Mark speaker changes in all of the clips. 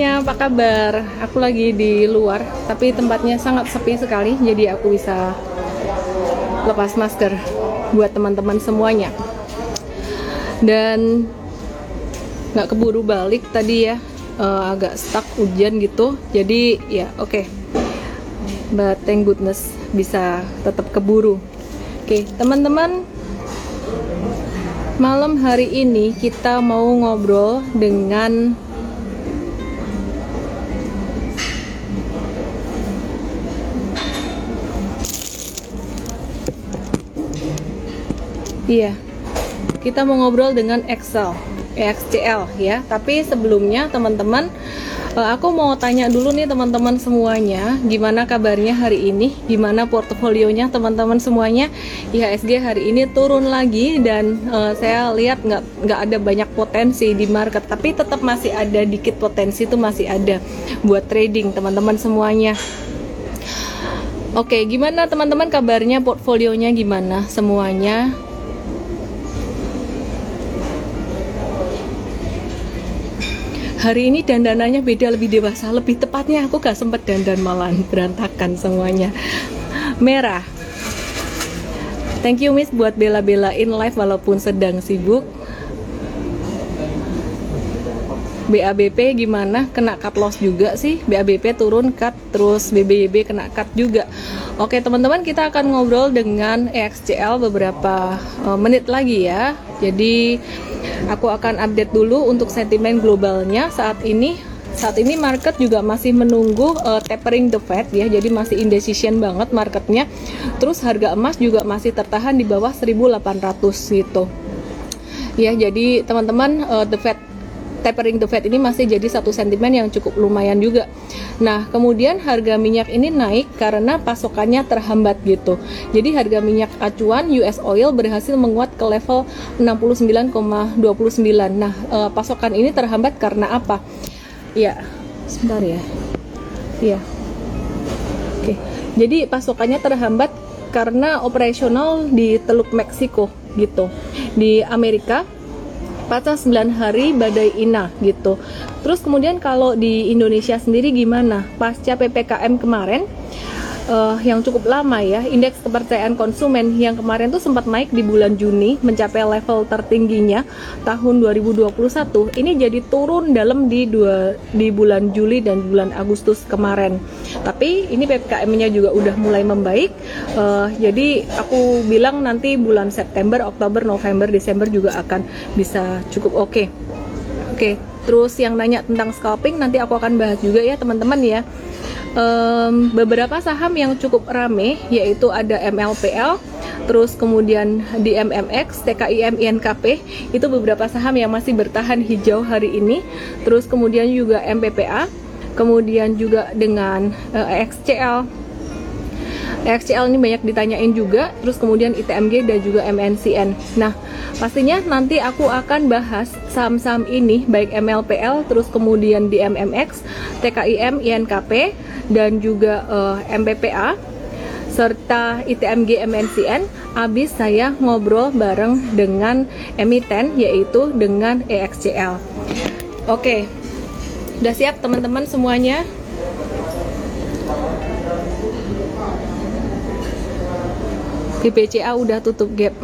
Speaker 1: semuanya, apa kabar? Aku lagi di luar, tapi tempatnya sangat sepi sekali, jadi aku bisa lepas masker buat teman-teman semuanya. Dan nggak keburu balik tadi ya, uh, agak stuck hujan gitu, jadi ya oke. Okay. But thank goodness bisa tetap keburu. Oke, okay, teman-teman, malam hari ini kita mau ngobrol dengan Iya. Kita mau ngobrol dengan Excel, EXCL ya. Tapi sebelumnya teman-teman eh, aku mau tanya dulu nih teman-teman semuanya, gimana kabarnya hari ini? Gimana portofolionya teman-teman semuanya? IHSG hari ini turun lagi dan uh, saya lihat nggak nggak ada banyak potensi di market, tapi tetap masih ada dikit potensi itu masih ada buat trading teman-teman semuanya. Oke, gimana teman-teman kabarnya portfolionya gimana semuanya? Hari ini dandanannya beda lebih dewasa. Lebih tepatnya aku gak sempet dandan malah berantakan semuanya. Merah. Thank you miss buat bela-belain live walaupun sedang sibuk. BABP gimana? Kena cut loss juga sih. BABP turun cut terus BBYB kena cut juga. Oke teman-teman kita akan ngobrol dengan EXCL beberapa uh, menit lagi ya. Jadi aku akan update dulu untuk sentimen globalnya. Saat ini saat ini market juga masih menunggu uh, tapering the Fed ya. Jadi masih indecision banget marketnya. Terus harga emas juga masih tertahan di bawah 1800 gitu. Ya jadi teman-teman uh, the Fed tapering the Fed ini masih jadi satu sentimen yang cukup lumayan juga. Nah, kemudian harga minyak ini naik karena pasokannya terhambat gitu. Jadi harga minyak acuan US oil berhasil menguat ke level 69,29. Nah, eh, pasokan ini terhambat karena apa? Ya, sebentar ya. Iya. Oke. Jadi pasokannya terhambat karena operasional di Teluk Meksiko gitu. Di Amerika pasca 9 hari badai Ina gitu. Terus kemudian kalau di Indonesia sendiri gimana? Pasca PPKM kemarin uh, yang cukup lama ya. Indeks kepercayaan konsumen yang kemarin tuh sempat naik di bulan Juni mencapai level tertingginya tahun 2021. Ini jadi turun dalam di dua di bulan Juli dan bulan Agustus kemarin. Tapi ini PPKM-nya juga udah mulai membaik. Uh, jadi aku bilang nanti bulan September, Oktober, November, Desember juga akan bisa cukup oke. Okay. Oke, okay, terus yang nanya tentang scalping nanti aku akan bahas juga ya teman-teman ya um, beberapa saham yang cukup rame yaitu ada MLPL terus kemudian di MMX, TKIM, INKP itu beberapa saham yang masih bertahan hijau hari ini. Terus kemudian juga MPPA kemudian juga dengan uh, eh, XCL XCL ini banyak ditanyain juga terus kemudian ITMG dan juga MNCN nah pastinya nanti aku akan bahas saham-saham ini baik MLPL terus kemudian di MMX TKIM INKP dan juga uh, eh, MPPA serta ITMG MNCN habis saya ngobrol bareng dengan emiten yaitu dengan EXCL oke udah siap teman-teman semuanya BPCA udah tutup gap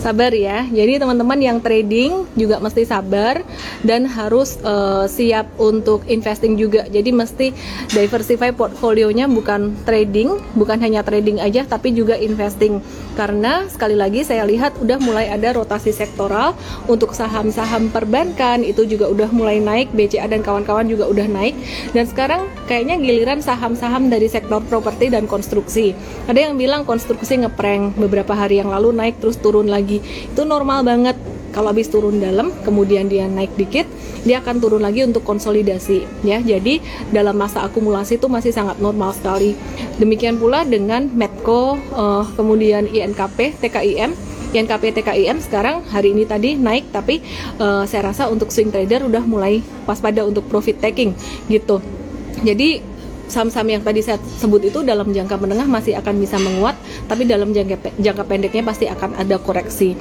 Speaker 1: sabar ya. Jadi teman-teman yang trading juga mesti sabar dan harus uh, siap untuk investing juga. Jadi mesti diversify portfolionya bukan trading bukan hanya trading aja tapi juga investing. Karena sekali lagi saya lihat udah mulai ada rotasi sektoral untuk saham-saham perbankan itu juga udah mulai naik BCA dan kawan-kawan juga udah naik. Dan sekarang kayaknya giliran saham-saham dari sektor properti dan konstruksi. Ada yang bilang konstruksi ngeprank beberapa hari yang lalu naik terus turun lagi lagi. Itu normal banget. Kalau habis turun dalam kemudian dia naik dikit dia akan turun lagi untuk konsolidasi ya. Jadi dalam masa akumulasi itu masih sangat normal sekali. Demikian pula dengan Medco uh, kemudian INKP TKIM INKP TKIM sekarang hari ini tadi naik tapi uh, saya rasa untuk swing trader udah mulai waspada untuk profit taking gitu. Jadi saham-saham yang tadi saya sebut itu dalam jangka menengah masih akan bisa menguat, tapi dalam jangka jangka pendeknya pasti akan ada koreksi.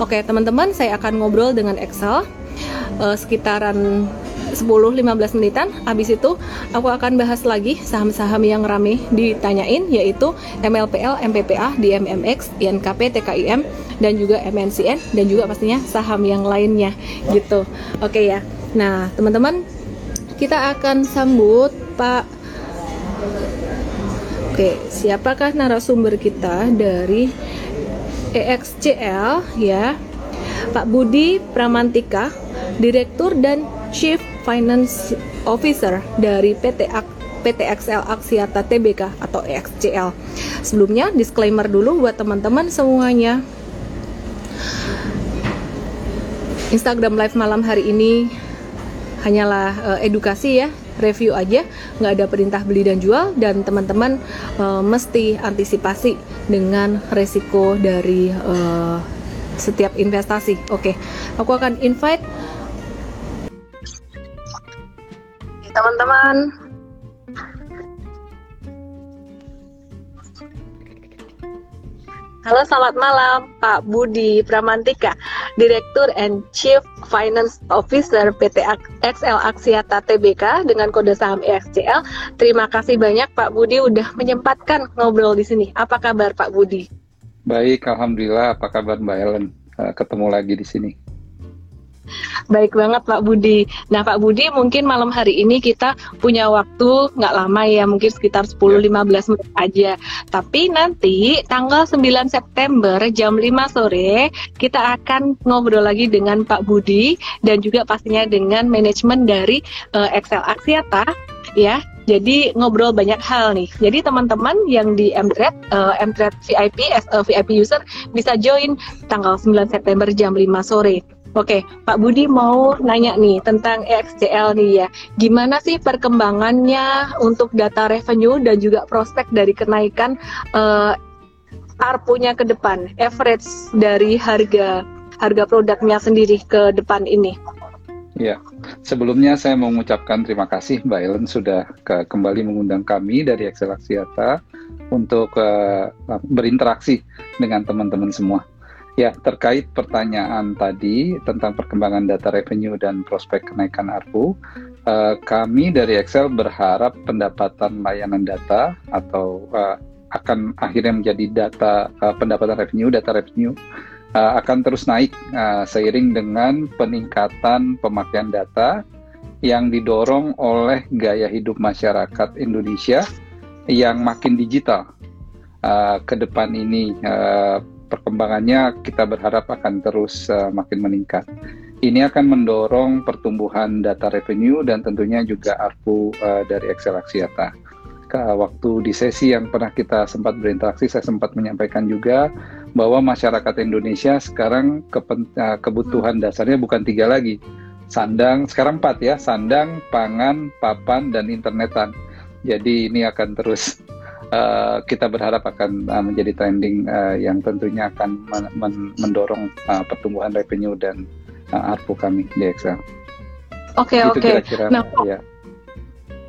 Speaker 1: Oke, teman-teman, saya akan ngobrol dengan Excel uh, sekitaran 10-15 menitan. Habis itu aku akan bahas lagi saham-saham yang rame ditanyain yaitu MLPL, MPPA, DMMX, INKP, TKIM dan juga MNCN dan juga pastinya saham yang lainnya gitu. Oke ya. Nah teman-teman kita akan sambut Pak Oke, siapakah narasumber kita dari EXCL ya? Pak Budi Pramantika, Direktur dan Chief Finance Officer dari PT Ak PT XL Aksiata TBK atau EXCL. Sebelumnya disclaimer dulu buat teman-teman semuanya. Instagram live malam hari ini hanyalah uh, edukasi ya review aja nggak ada perintah beli dan jual dan teman-teman uh, mesti antisipasi dengan resiko dari uh, setiap investasi oke okay. aku akan invite teman-teman Halo, selamat malam Pak Budi Pramantika, Direktur and Chief Finance Officer PT XL Aksiata Tbk dengan kode saham EXCL. Terima kasih banyak Pak Budi udah menyempatkan ngobrol di sini. Apa kabar Pak Budi?
Speaker 2: Baik, Alhamdulillah. Apa kabar Mbak Ellen? Eh, ketemu lagi di sini.
Speaker 1: Baik banget Pak Budi. Nah Pak Budi mungkin malam hari ini kita punya waktu nggak lama ya, mungkin sekitar 10-15 ya. menit aja. Tapi nanti tanggal 9 September jam 5 sore kita akan ngobrol lagi dengan Pak Budi dan juga pastinya dengan manajemen dari uh, Excel Aksiata ya. Jadi ngobrol banyak hal nih. Jadi teman-teman yang di Mtrade, uh, Mtrade VIP as a VIP user bisa join tanggal 9 September jam 5 sore. Oke, Pak Budi mau nanya nih tentang EXCL nih ya. Gimana sih perkembangannya untuk data revenue dan juga prospek dari kenaikan uh, ARPU-nya ke depan, average dari harga harga produknya sendiri ke depan ini?
Speaker 2: Ya, sebelumnya saya mengucapkan terima kasih Mbak Ellen sudah ke, kembali mengundang kami dari Excel Aksiata untuk uh, berinteraksi dengan teman-teman semua. Ya, terkait pertanyaan tadi tentang perkembangan data revenue dan prospek kenaikan ARPU, uh, kami dari Excel berharap pendapatan layanan data atau uh, akan akhirnya menjadi data uh, pendapatan revenue, data revenue uh, akan terus naik uh, seiring dengan peningkatan pemakaian data yang didorong oleh gaya hidup masyarakat Indonesia yang makin digital. Uh, ke depan ini uh, perkembangannya kita berharap akan terus uh, makin meningkat. Ini akan mendorong pertumbuhan data revenue dan tentunya juga ARPU uh, dari Excel Axiata. Waktu di sesi yang pernah kita sempat berinteraksi, saya sempat menyampaikan juga bahwa masyarakat Indonesia sekarang uh, kebutuhan dasarnya bukan tiga lagi, sandang sekarang empat ya, sandang, pangan, papan, dan internetan. Jadi ini akan terus uh, kita berharap akan uh, menjadi trending uh, yang tentunya akan men men mendorong uh, pertumbuhan revenue dan uh, ARPU kami di Excel.
Speaker 1: Oke okay, oke. Okay. Nah, ya.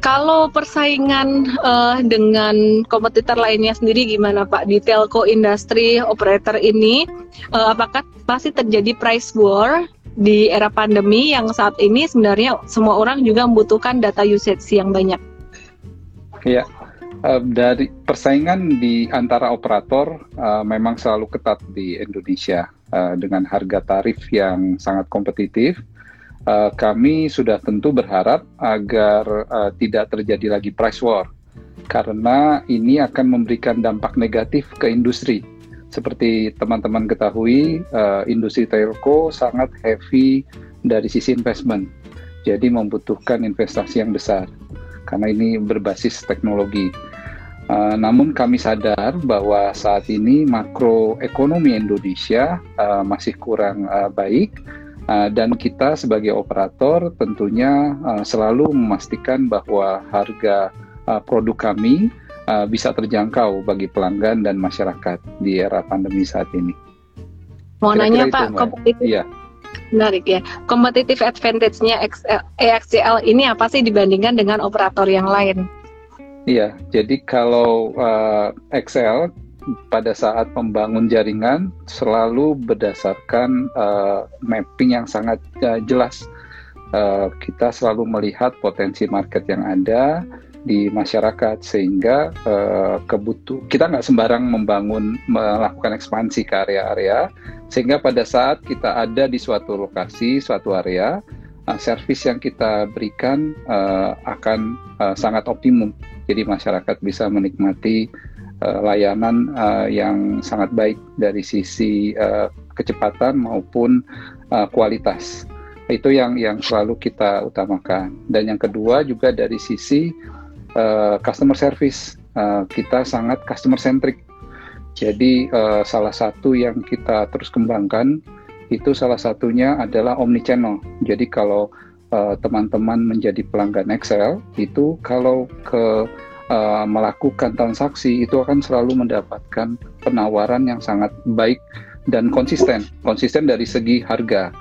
Speaker 1: kalau persaingan uh, dengan kompetitor lainnya sendiri gimana Pak di telco industri operator ini? Uh, apakah masih terjadi price war di era pandemi yang saat ini sebenarnya semua orang juga membutuhkan data usage yang banyak?
Speaker 2: Iya, Uh, dari persaingan di antara operator uh, memang selalu ketat di Indonesia uh, dengan harga tarif yang sangat kompetitif. Uh, kami sudah tentu berharap agar uh, tidak terjadi lagi price war karena ini akan memberikan dampak negatif ke industri. Seperti teman-teman ketahui, uh, industri telco sangat heavy dari sisi investment, jadi membutuhkan investasi yang besar karena ini berbasis teknologi. Uh, namun kami sadar bahwa saat ini makroekonomi Indonesia uh, masih kurang uh, baik uh, dan kita sebagai operator tentunya uh, selalu memastikan bahwa harga uh, produk kami uh, bisa terjangkau bagi pelanggan dan masyarakat di era pandemi saat ini.
Speaker 1: Mau Kira -kira nanya Pak, kompetitif, iya. Menarik ya. Competitive advantage-nya EXCL ini apa sih dibandingkan dengan operator yang lain?
Speaker 2: Iya, jadi kalau uh, Excel pada saat membangun jaringan selalu berdasarkan uh, mapping yang sangat uh, jelas uh, kita selalu melihat potensi market yang ada di masyarakat sehingga uh, kebutuh kita nggak sembarang membangun melakukan ekspansi ke area-area sehingga pada saat kita ada di suatu lokasi suatu area uh, servis yang kita berikan uh, akan uh, sangat optimum. Jadi masyarakat bisa menikmati uh, layanan uh, yang sangat baik dari sisi uh, kecepatan maupun uh, kualitas. Itu yang yang selalu kita utamakan. Dan yang kedua juga dari sisi uh, customer service. Uh, kita sangat customer centric. Jadi uh, salah satu yang kita terus kembangkan itu salah satunya adalah omni channel jadi kalau teman-teman uh, menjadi pelanggan Excel itu kalau ke uh, melakukan transaksi itu akan selalu mendapatkan penawaran yang sangat baik dan konsisten. Konsisten dari segi harga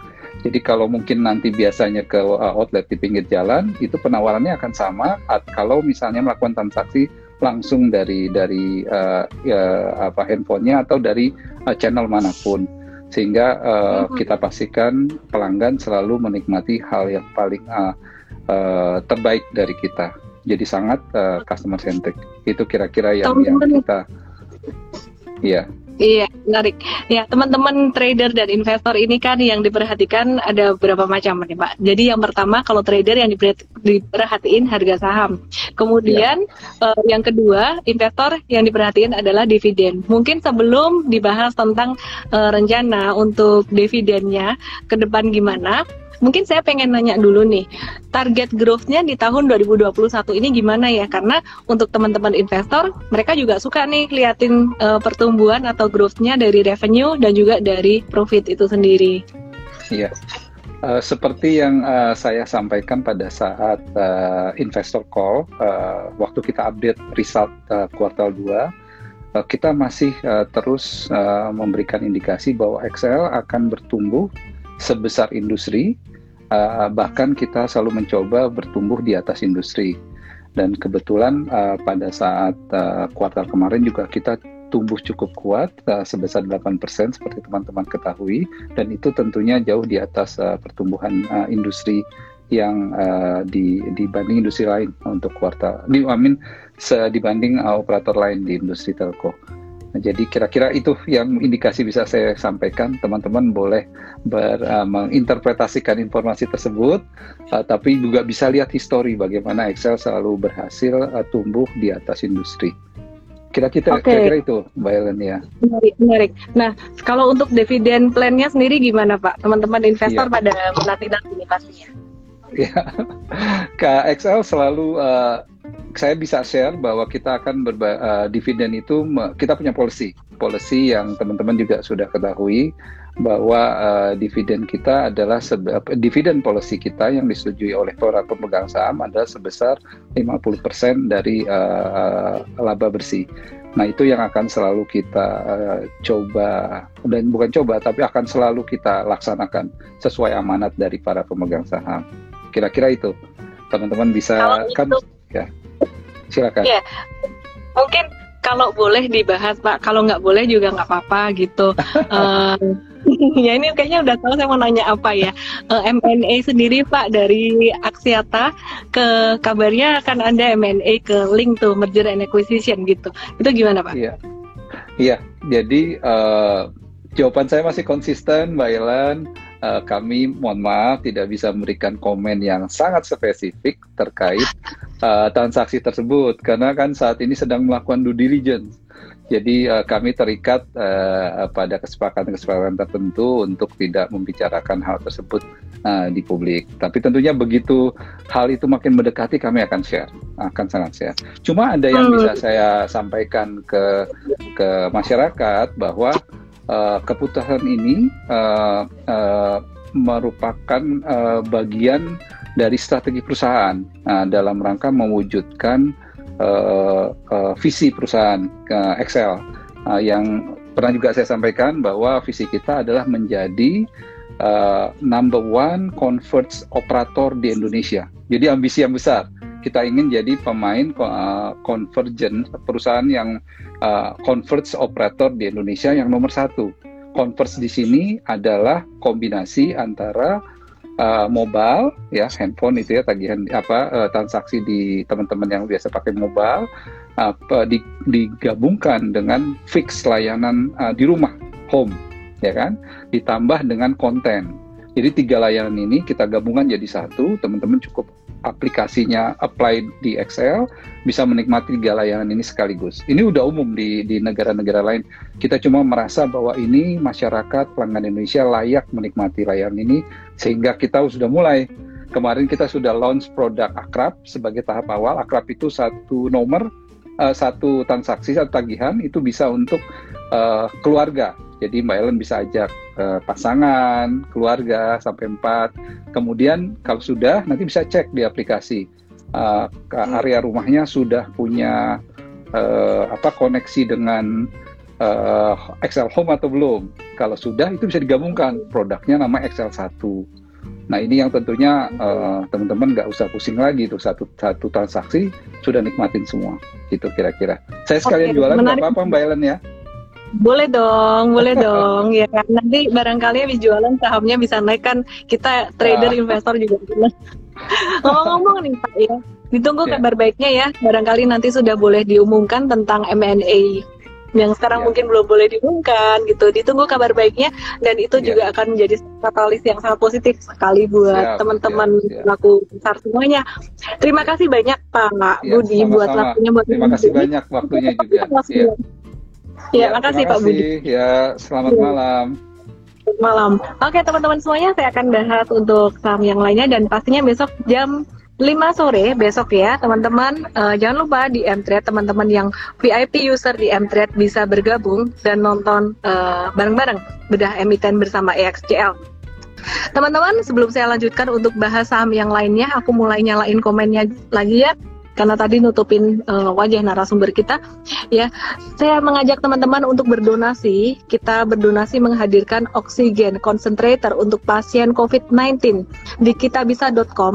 Speaker 2: jadi kalau mungkin nanti biasanya ke uh, outlet di pinggir jalan, itu penawarannya akan sama. Kalau misalnya melakukan transaksi langsung dari dari uh, ya, apa handphonenya atau dari uh, channel mana pun, sehingga uh, kita pastikan pelanggan selalu menikmati hal yang paling uh, uh, terbaik dari kita. Jadi sangat uh, customer centric. Itu kira-kira yang, yang kita,
Speaker 1: iya. Iya, menarik. Ya, teman-teman trader dan investor ini kan yang diperhatikan ada beberapa macam nih, Pak. Jadi yang pertama kalau trader yang diperhatiin harga saham. Kemudian ya. uh, yang kedua, investor yang diperhatiin adalah dividen. Mungkin sebelum dibahas tentang uh, rencana untuk dividennya ke depan gimana, Mungkin saya pengen nanya dulu nih, target growth-nya di tahun 2021 ini gimana ya? Karena untuk teman-teman investor, mereka juga suka nih liatin uh, pertumbuhan atau growth-nya dari revenue dan juga dari profit itu sendiri.
Speaker 2: Iya. Uh, seperti yang uh, saya sampaikan pada saat uh, investor call, uh, waktu kita update result uh, kuartal 2, uh, kita masih uh, terus uh, memberikan indikasi bahwa Excel akan bertumbuh sebesar industri, uh, bahkan kita selalu mencoba bertumbuh di atas industri. Dan kebetulan uh, pada saat uh, kuartal kemarin juga kita tumbuh cukup kuat uh, sebesar 8% seperti teman-teman ketahui dan itu tentunya jauh di atas uh, pertumbuhan uh, industri yang uh, di, dibanding industri lain untuk kuartal di I mean, dibanding uh, operator lain di industri telco. Nah, jadi kira-kira itu yang indikasi bisa saya sampaikan. Teman-teman boleh ber, uh, menginterpretasikan informasi tersebut, uh, tapi juga bisa lihat histori bagaimana Excel selalu berhasil uh, tumbuh di atas industri. Kira-kira okay. kira-kira itu, Mbak Ellen ya.
Speaker 1: Menarik, menarik. Nah, kalau untuk dividen plan-nya sendiri gimana Pak? Teman-teman investor yeah. pada menanti-nanti pastinya.
Speaker 2: Ya, Excel selalu uh, saya bisa share bahwa kita akan berba uh, dividen itu kita punya policy policy yang teman-teman juga sudah ketahui bahwa uh, dividen kita adalah dividen policy kita yang disetujui oleh para pemegang saham adalah sebesar 50% dari uh, laba bersih. Nah, itu yang akan selalu kita uh, coba dan bukan coba tapi akan selalu kita laksanakan sesuai amanat dari para pemegang saham. Kira-kira itu. Teman-teman bisa kan ya silakan. Ya,
Speaker 1: mungkin kalau boleh dibahas Pak, kalau nggak boleh juga nggak apa-apa gitu. uh, ya ini kayaknya udah tahu saya mau nanya apa ya. Uh, eh, M&A sendiri Pak dari Aksiata ke kabarnya akan ada M&A ke link tuh merger and acquisition gitu. Itu gimana Pak?
Speaker 2: Iya, iya. Jadi uh, jawaban saya masih konsisten Mbak Ilan uh, kami mohon maaf tidak bisa memberikan komen yang sangat spesifik terkait uh, transaksi tersebut karena kan saat ini sedang melakukan due diligence. Jadi uh, kami terikat uh, pada kesepakatan-kesepakatan tertentu untuk tidak membicarakan hal tersebut uh, di publik. Tapi tentunya begitu hal itu makin mendekati kami akan share, akan sangat share. Cuma ada yang bisa saya sampaikan ke ke masyarakat bahwa uh, keputusan ini uh, uh, merupakan uh, bagian dari strategi perusahaan uh, dalam rangka mewujudkan uh, uh, visi perusahaan uh, Excel uh, yang pernah juga saya sampaikan bahwa visi kita adalah menjadi uh, number one converts operator di Indonesia. Jadi ambisi yang besar. Kita ingin jadi pemain uh, convergent perusahaan yang uh, converge operator di Indonesia yang nomor satu. Converge di sini adalah kombinasi antara uh, mobile ya handphone itu ya tagihan apa uh, transaksi di teman-teman yang biasa pakai mobile apa digabungkan dengan fix layanan uh, di rumah home ya kan ditambah dengan konten jadi tiga layanan ini kita gabungkan jadi satu teman-teman cukup aplikasinya apply di Excel bisa menikmati tiga layanan ini sekaligus. Ini udah umum di di negara-negara lain. Kita cuma merasa bahwa ini masyarakat pelanggan Indonesia layak menikmati layanan ini sehingga kita sudah mulai kemarin kita sudah launch produk Akrab sebagai tahap awal. Akrab itu satu nomor uh, satu transaksi satu tagihan itu bisa untuk uh, keluarga. Jadi Mbak Ellen bisa ajak uh, pasangan, keluarga sampai empat. Kemudian kalau sudah nanti bisa cek di aplikasi uh, ke area rumahnya sudah punya uh, apa koneksi dengan uh, Excel Home atau belum. Kalau sudah itu bisa digabungkan produknya nama Excel 1. Nah ini yang tentunya uh, teman-teman nggak usah pusing lagi tuh satu satu transaksi sudah nikmatin semua gitu kira-kira. Saya sekalian Oke, jualan nggak apa-apa Mbak Ellen ya?
Speaker 1: Boleh dong, boleh dong ya kan. Nanti barangkali habis jualan sahamnya bisa naik kan kita trader ah. investor juga. Ngomong-ngomong nih Pak ya, ditunggu yeah. kabar baiknya ya. Barangkali nanti sudah boleh diumumkan tentang M&A yang sekarang yeah. mungkin belum boleh diumumkan gitu. Ditunggu kabar baiknya dan itu yeah. juga akan menjadi katalis yang sangat positif sekali buat teman-teman pelaku besar semuanya. Terima kasih banyak Pak yeah, Budi sama-sama. buat waktunya buat
Speaker 2: Terima kasih banyak waktunya juga.
Speaker 1: Ya, ya, makasih Pak Budi.
Speaker 2: Ya, selamat ya. malam
Speaker 1: malam. Oke teman-teman semuanya saya akan bahas untuk saham yang lainnya dan pastinya besok jam 5 sore besok ya teman-teman uh, jangan lupa di Mtrade teman-teman yang VIP user di Mtrade bisa bergabung dan nonton uh, bareng-bareng bedah emiten bersama EXCL. Teman-teman sebelum saya lanjutkan untuk bahas saham yang lainnya aku mulai nyalain komennya lagi ya karena tadi nutupin uh, wajah narasumber kita ya. Saya mengajak teman-teman untuk berdonasi. Kita berdonasi menghadirkan oksigen concentrator untuk pasien COVID-19 di kitabisa.com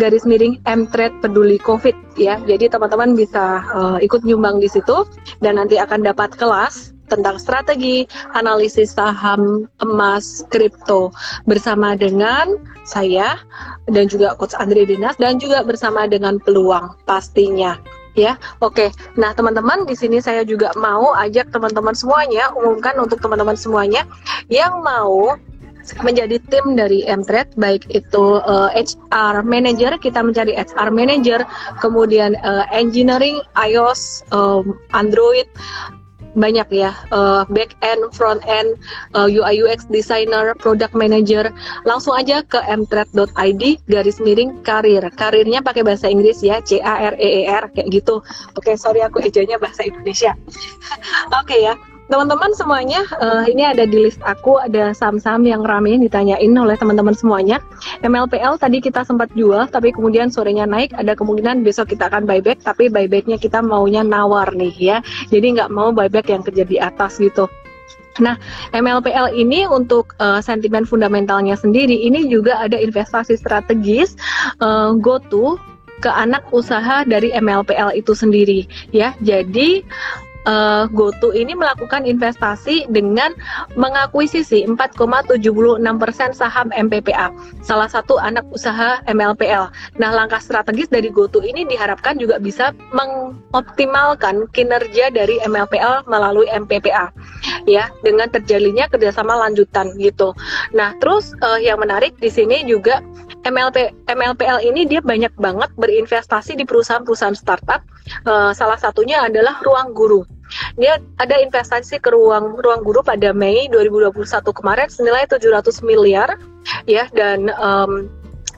Speaker 1: garis miring mtrade peduli COVID ya. Jadi teman-teman bisa uh, ikut nyumbang di situ dan nanti akan dapat kelas tentang strategi analisis saham emas kripto bersama dengan saya dan juga coach Andre Dinas dan juga bersama dengan peluang pastinya ya. Oke. Nah, teman-teman di sini saya juga mau ajak teman-teman semuanya umumkan untuk teman-teman semuanya yang mau menjadi tim dari Mtrade baik itu uh, eh, HR manager kita mencari HR manager kemudian uh, engineering iOS um, Android banyak ya uh, back end, front end, uh, UI UX designer, product manager. Langsung aja ke mtrade.id garis miring karir. Karirnya pakai bahasa Inggris ya, C A R E E R kayak gitu. Oke, okay, sorry aku ejanya bahasa Indonesia. Oke okay, ya teman-teman semuanya uh, ini ada di list aku ada saham-saham yang rame ditanyain oleh teman-teman semuanya. MLPL tadi kita sempat jual tapi kemudian sorenya naik. Ada kemungkinan besok kita akan buyback tapi buybacknya kita maunya nawar nih ya. Jadi nggak mau buyback yang kerja di atas gitu. Nah, MLPL ini untuk uh, sentimen fundamentalnya sendiri ini juga ada investasi strategis uh, GoTo ke anak usaha dari MLPL itu sendiri ya. Jadi uh, GoTo ini melakukan investasi dengan mengakuisisi 4,76% saham MPPA, salah satu anak usaha MLPL. Nah, langkah strategis dari GoTo ini diharapkan juga bisa mengoptimalkan kinerja dari MLPL melalui MPPA, ya, dengan terjalinnya kerjasama lanjutan gitu. Nah, terus uh, yang menarik di sini juga MLP MLPL ini dia banyak banget berinvestasi di perusahaan-perusahaan startup. Uh, salah satunya adalah Ruang Guru. Dia ada investasi ke ruang ruang guru pada Mei 2021 kemarin senilai 700 miliar ya dan um,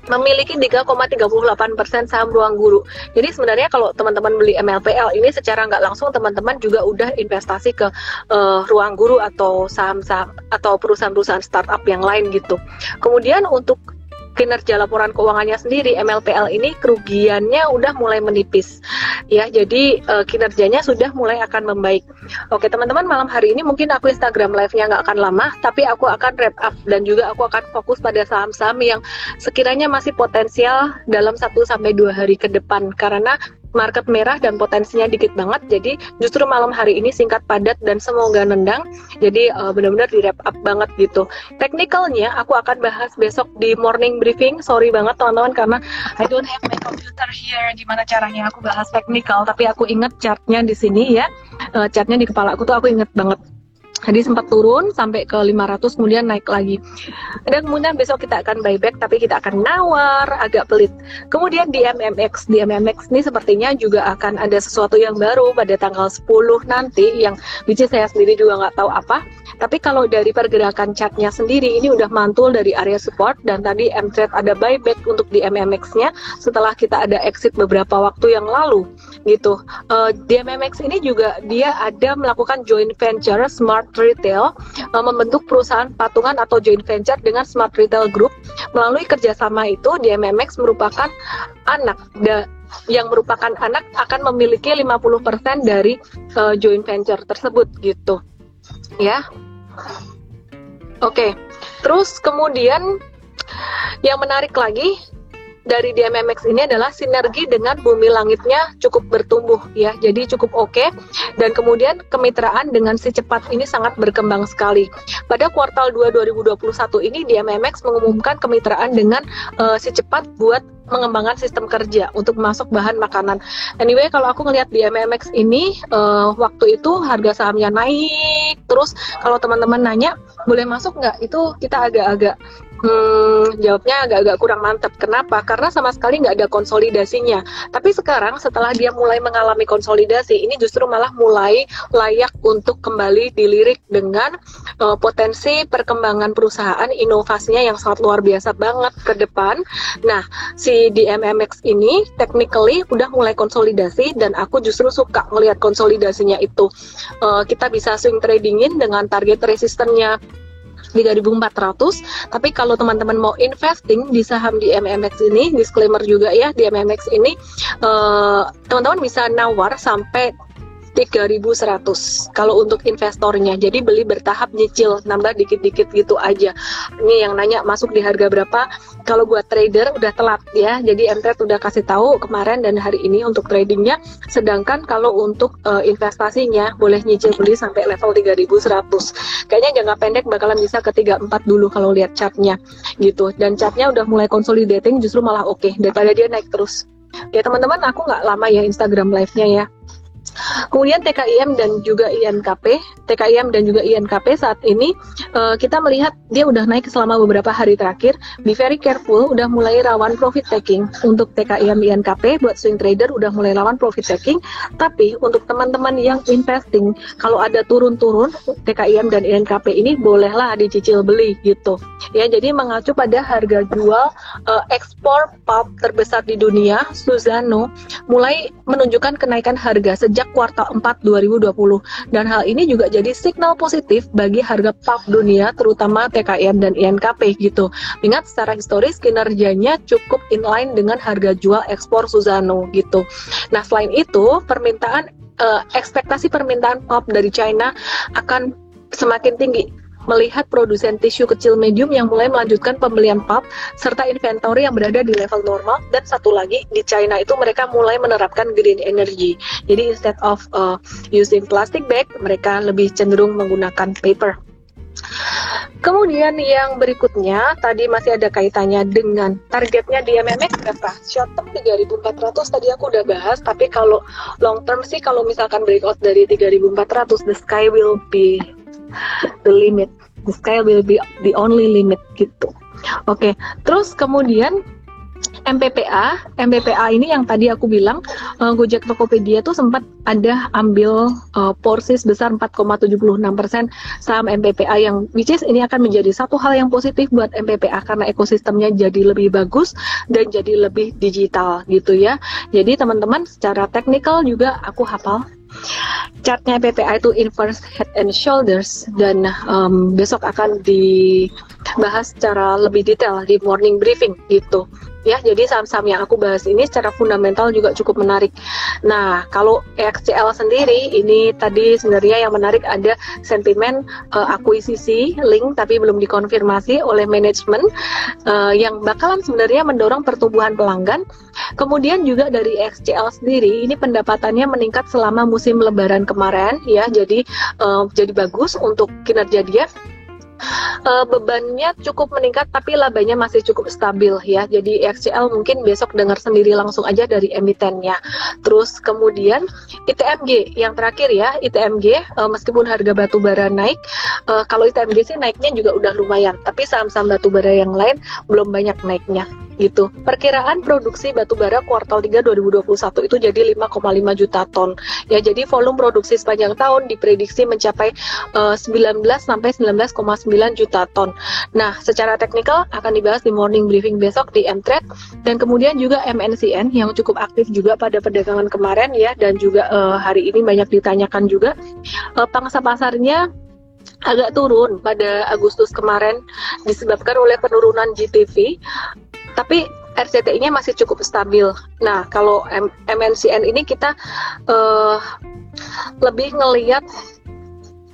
Speaker 1: memiliki 3,38 persen saham ruang guru. Jadi sebenarnya kalau teman-teman beli MLPL ini secara nggak langsung teman-teman juga udah investasi ke uh, ruang guru atau saham-saham atau perusahaan-perusahaan startup yang lain gitu. Kemudian untuk kinerja laporan keuangannya sendiri MLPL ini kerugiannya udah mulai menipis. Ya jadi uh, kinerjanya sudah mulai akan membaik. Oke teman-teman malam hari ini mungkin aku Instagram live-nya nggak akan lama tapi aku akan wrap up dan juga aku akan fokus pada saham-saham yang sekiranya masih potensial dalam 1 sampai dua hari ke depan. Karena market merah dan potensinya dikit banget. Jadi justru malam hari ini singkat padat dan semoga nendang. Jadi uh, benar-benar di wrap up banget gitu. Teknikalnya aku akan bahas besok di morning briefing. Sorry banget teman-teman karena I don't have my computer here. Gimana caranya aku bahas teknikal? Tapi aku inget chartnya di sini ya. Uh, chartnya di kepala aku tuh aku inget banget. Jadi sempat turun sampai ke 500 kemudian naik lagi. Dan kemudian besok kita akan buyback tapi kita akan nawar agak pelit. Kemudian di MMX, di MMX ini sepertinya juga akan ada sesuatu yang baru pada tanggal 10 nanti yang which saya sendiri juga nggak tahu apa. Tapi kalau dari pergerakan chartnya sendiri ini udah mantul dari area support dan tadi M-Trade ada buyback untuk di MMX-nya setelah kita ada exit beberapa waktu yang lalu gitu. Uh, di MMX ini juga dia ada melakukan joint venture Smart Retail uh, membentuk perusahaan patungan atau joint venture dengan Smart Retail Group. Melalui kerjasama itu, DMMX merupakan anak da yang merupakan anak akan memiliki 50% dari uh, joint venture tersebut gitu. Ya. Oke. Okay. Terus kemudian yang menarik lagi dari DMMX ini adalah sinergi dengan bumi langitnya cukup bertumbuh ya jadi cukup oke okay. dan kemudian kemitraan dengan si cepat ini sangat berkembang sekali pada kuartal 2 2021 ini DMMX mengumumkan kemitraan dengan uh, si cepat buat mengembangkan sistem kerja untuk masuk bahan makanan. Anyway, kalau aku ngelihat di MMX ini uh, waktu itu harga sahamnya naik terus kalau teman-teman nanya boleh masuk nggak? Itu kita agak-agak Hmm, jawabnya agak-agak kurang mantap. Kenapa? Karena sama sekali nggak ada konsolidasinya. Tapi sekarang setelah dia mulai mengalami konsolidasi, ini justru malah mulai layak untuk kembali dilirik dengan uh, potensi perkembangan perusahaan inovasinya yang sangat luar biasa banget ke depan. Nah, si DMMX ini technically udah mulai konsolidasi dan aku justru suka melihat konsolidasinya itu. Uh, kita bisa swing tradingin dengan target resistennya 3400 tapi kalau teman-teman mau investing di saham di MMX ini disclaimer juga ya di MMX ini eh, teman-teman uh, bisa nawar sampai 3100 kalau untuk investornya. Jadi beli bertahap nyicil, nambah dikit-dikit gitu aja. Ini yang nanya masuk di harga berapa? Kalau buat trader udah telat ya. Jadi MTR udah kasih tahu kemarin dan hari ini untuk tradingnya. Sedangkan kalau untuk uh, investasinya boleh nyicil beli sampai level 3100. Kayaknya jangka pendek bakalan bisa ke 34 dulu kalau lihat chartnya gitu. Dan chartnya udah mulai consolidating justru malah oke okay, daripada dia naik terus. Ya teman-teman aku nggak lama ya Instagram live-nya ya Kemudian TKIM dan juga INKP, TKIM dan juga INKP saat ini uh, kita melihat dia udah naik selama beberapa hari terakhir. Be very careful, udah mulai rawan profit taking untuk TKIM INKP buat swing trader udah mulai rawan profit taking. Tapi untuk teman-teman yang investing, kalau ada turun-turun TKIM dan INKP ini bolehlah dicicil beli gitu. Ya, jadi mengacu pada harga jual uh, ekspor pulp terbesar di dunia, Suzano, mulai menunjukkan kenaikan harga sejak sejak kuartal 4 2020 dan hal ini juga jadi signal positif bagi harga pulp dunia terutama TKM dan INKP gitu. Ingat secara historis kinerjanya cukup inline dengan harga jual ekspor Suzano gitu. Nah, selain itu permintaan uh, ekspektasi permintaan pulp dari China akan semakin tinggi melihat produsen tisu kecil medium yang mulai melanjutkan pembelian pulp serta inventory yang berada di level normal dan satu lagi di China itu mereka mulai menerapkan green energy. Jadi instead of uh, using plastic bag, mereka lebih cenderung menggunakan paper. Kemudian yang berikutnya tadi masih ada kaitannya dengan targetnya di MMX berapa? Short term 3400 tadi aku udah bahas, tapi kalau long term sih kalau misalkan breakout dari 3400 the sky will be the limit the sky will be the only limit gitu oke okay. terus kemudian MPPA, MPPA ini yang tadi aku bilang uh, Gojek Tokopedia tuh sempat ada ambil uh, porsi sebesar 4,76% saham MPPA yang which is ini akan menjadi satu hal yang positif buat MPPA karena ekosistemnya jadi lebih bagus dan jadi lebih digital gitu ya. Jadi teman-teman secara teknikal juga aku hafal chartnya PPA itu inverse head and shoulders dan um, besok akan dibahas secara lebih detail di morning briefing gitu ya jadi saham-saham yang aku bahas ini secara fundamental juga cukup menarik. Nah kalau EXCL sendiri ini tadi sebenarnya yang menarik ada sentimen uh, akuisisi link tapi belum dikonfirmasi oleh manajemen uh, yang bakalan sebenarnya mendorong pertumbuhan pelanggan. Kemudian juga dari EXCL sendiri ini pendapatannya meningkat selama musim lebaran kemarin ya. Jadi uh, jadi bagus untuk kinerja dia uh, bebannya cukup meningkat tapi labanya masih cukup stabil ya. Jadi XCL mungkin besok dengar sendiri langsung aja dari emitennya. Terus kemudian ITMG yang terakhir ya, ITMG uh, meskipun harga batu bara naik, uh, kalau ITMG sih naiknya juga udah lumayan, tapi saham-saham batu bara yang lain belum banyak naiknya gitu. Perkiraan produksi batubara kuartal 3 2021 itu jadi 5,5 juta ton. Ya, jadi volume produksi sepanjang tahun diprediksi mencapai uh, 19 sampai 19,9 juta ton. Nah, secara teknikal akan dibahas di morning briefing besok di Mtrade dan kemudian juga MNCN yang cukup aktif juga pada perdagangan kemarin ya dan juga uh, hari ini banyak ditanyakan juga uh, pangsa pasarnya agak turun pada Agustus kemarin disebabkan oleh penurunan GTV tapi RCTI-nya masih cukup stabil. Nah, kalau MNCN ini kita uh, lebih ngelihat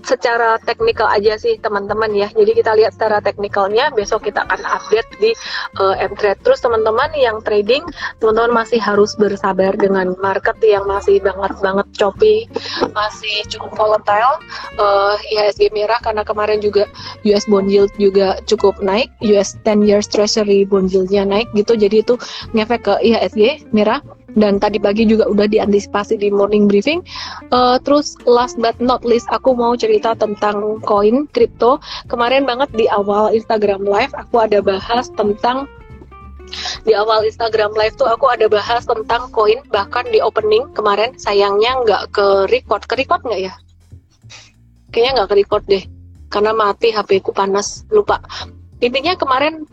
Speaker 1: secara teknikal aja sih teman-teman ya. Jadi kita lihat secara teknikalnya besok kita akan update di uh, M-Trade. Terus teman-teman yang trading, teman-teman masih harus bersabar dengan market yang masih banget banget choppy, masih cukup volatile. Uh, IHSG merah karena kemarin juga US bond yield juga cukup naik, US 10 years treasury bond yieldnya naik gitu. Jadi itu ngefek ke IHSG merah dan tadi pagi juga udah diantisipasi di morning briefing. Uh, terus last but not least aku mau cerita tentang koin crypto. Kemarin banget di awal Instagram live aku ada bahas tentang di awal Instagram live tuh aku ada bahas tentang koin bahkan di opening kemarin sayangnya nggak ke record ke record nggak ya kayaknya nggak ke record deh karena mati HP ku panas lupa intinya kemarin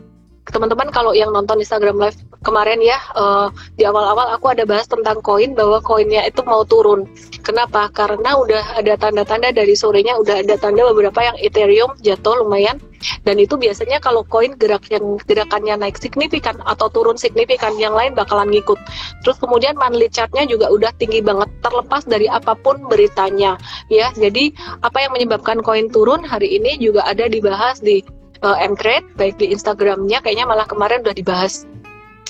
Speaker 1: teman-teman kalau yang nonton Instagram live kemarin ya uh, di awal-awal aku ada bahas tentang koin bahwa koinnya itu mau turun. Kenapa? Karena udah ada tanda-tanda dari sorenya udah ada tanda beberapa yang Ethereum jatuh lumayan dan itu biasanya kalau koin gerak yang gerakannya naik signifikan atau turun signifikan yang lain bakalan ngikut. Terus kemudian monthly chartnya juga udah tinggi banget terlepas dari apa pun beritanya ya. Jadi apa yang menyebabkan koin turun hari ini juga ada dibahas di uh, M-Trade baik di Instagramnya kayaknya malah kemarin udah dibahas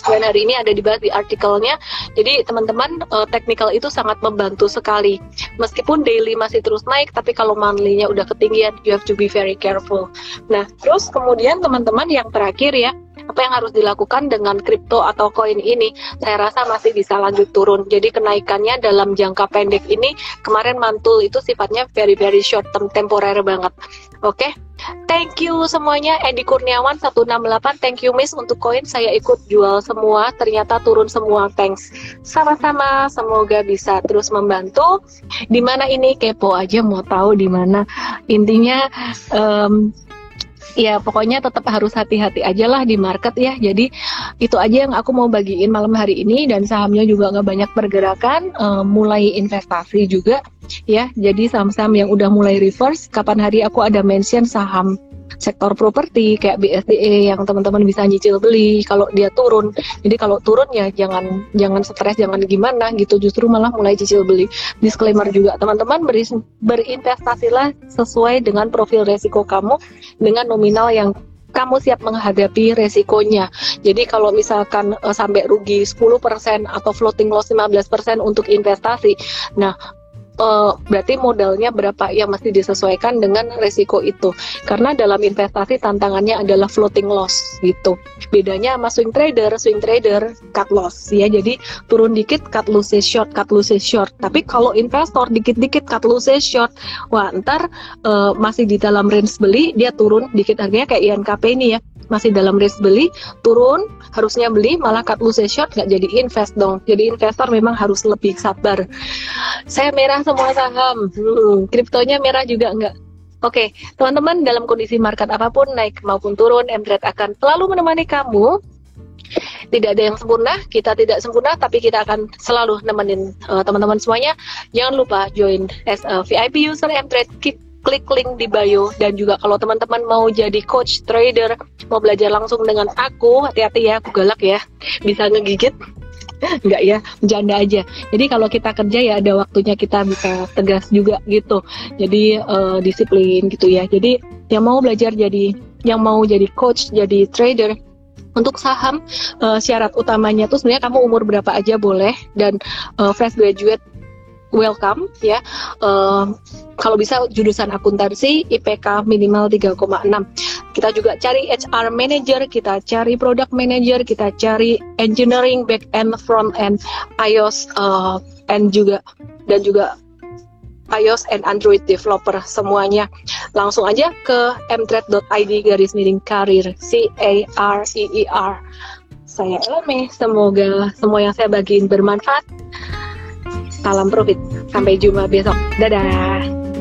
Speaker 1: dan hari ini ada dibahas di artikelnya. Jadi teman-teman uh, technical itu sangat membantu sekali. Meskipun daily masih terus naik, tapi kalau monthly-nya udah ketinggian, you have to be very careful. Nah, terus kemudian teman-teman yang terakhir ya, apa yang harus dilakukan dengan kripto atau koin ini saya rasa masih bisa lanjut turun. Jadi kenaikannya dalam jangka pendek ini kemarin mantul itu sifatnya very very short term temporer banget. Oke? Okay? Thank you semuanya. Edi Kurniawan 168 Thank you Miss untuk koin. Saya ikut jual semua Ternyata turun semua. Thanks. Sama-sama Semoga bisa terus membantu. Di mana ini? Kepo aja mau tahu di mana Intinya um, ya pokoknya tetap harus hati-hati aja lah di market ya. Jadi itu aja yang aku mau bagiin malam hari ini. Dan sahamnya juga nggak banyak pergerakan. Uh, mulai investasi juga ya. Jadi saham-saham yang udah mulai reverse kapan hari aku ada mention saham sektor properti kayak BSDE yang teman-teman bisa nyicil beli kalau dia turun. Jadi kalau turun ya jangan jangan stres, jangan gimana gitu. Justru malah mulai cicil beli. Disclaimer juga teman-teman berinvestasilah sesuai dengan profil resiko kamu dengan nominal yang kamu siap menghadapi resikonya. Jadi kalau misalkan uh, sampai rugi 10% atau floating loss 15% untuk investasi. Nah, uh, berarti modalnya berapa yang mesti disesuaikan dengan resiko itu. Karena dalam investasi tantangannya adalah floating loss gitu. Bedanya sama swing trader, swing trader cut loss ya. Jadi turun dikit cut loss short, cut loss short. Tapi kalau investor dikit-dikit cut loss short, wah ntar uh, masih di dalam range beli dia turun dikit harganya kayak INKP ini ya masih dalam risk beli turun harusnya beli malah cut loss short nggak jadi invest dong. Jadi investor memang harus lebih sabar. Saya merah semua saham. Hmm, kriptonya merah juga nggak. Oke, okay, teman-teman dalam kondisi market apa pun naik maupun turun, Mtrade akan selalu menemani kamu. Tidak ada yang sempurna, kita tidak sempurna, tapi kita akan selalu nemenin uh, teman-teman semuanya. Jangan lupa join as a VIP user M-Trade, klik link di bio dan juga kalau teman-teman mau jadi coach trader mau belajar langsung dengan aku hati-hati ya aku galak ya bisa ngegigit Enggak ya, bercanda aja. Jadi kalau kita kerja ya ada waktunya kita bisa tegas juga gitu. Jadi uh, disiplin gitu ya. Jadi yang mau belajar jadi, yang mau jadi coach, jadi trader, untuk saham uh, syarat utamanya tuh sebenarnya kamu umur berapa aja boleh dan uh, fresh graduate welcome ya. Uh, kalau bisa jurusan akuntansi IPK minimal 3,6 kita juga cari HR manager, kita cari product manager, kita cari engineering back end, front end, iOS uh, and juga dan juga iOS and Android developer semuanya. Langsung aja ke mtrade.id garis miring karir C A R E E R. Saya Elme, semoga semua yang saya bagiin bermanfaat. Salam profit. Sampai jumpa besok. Dadah.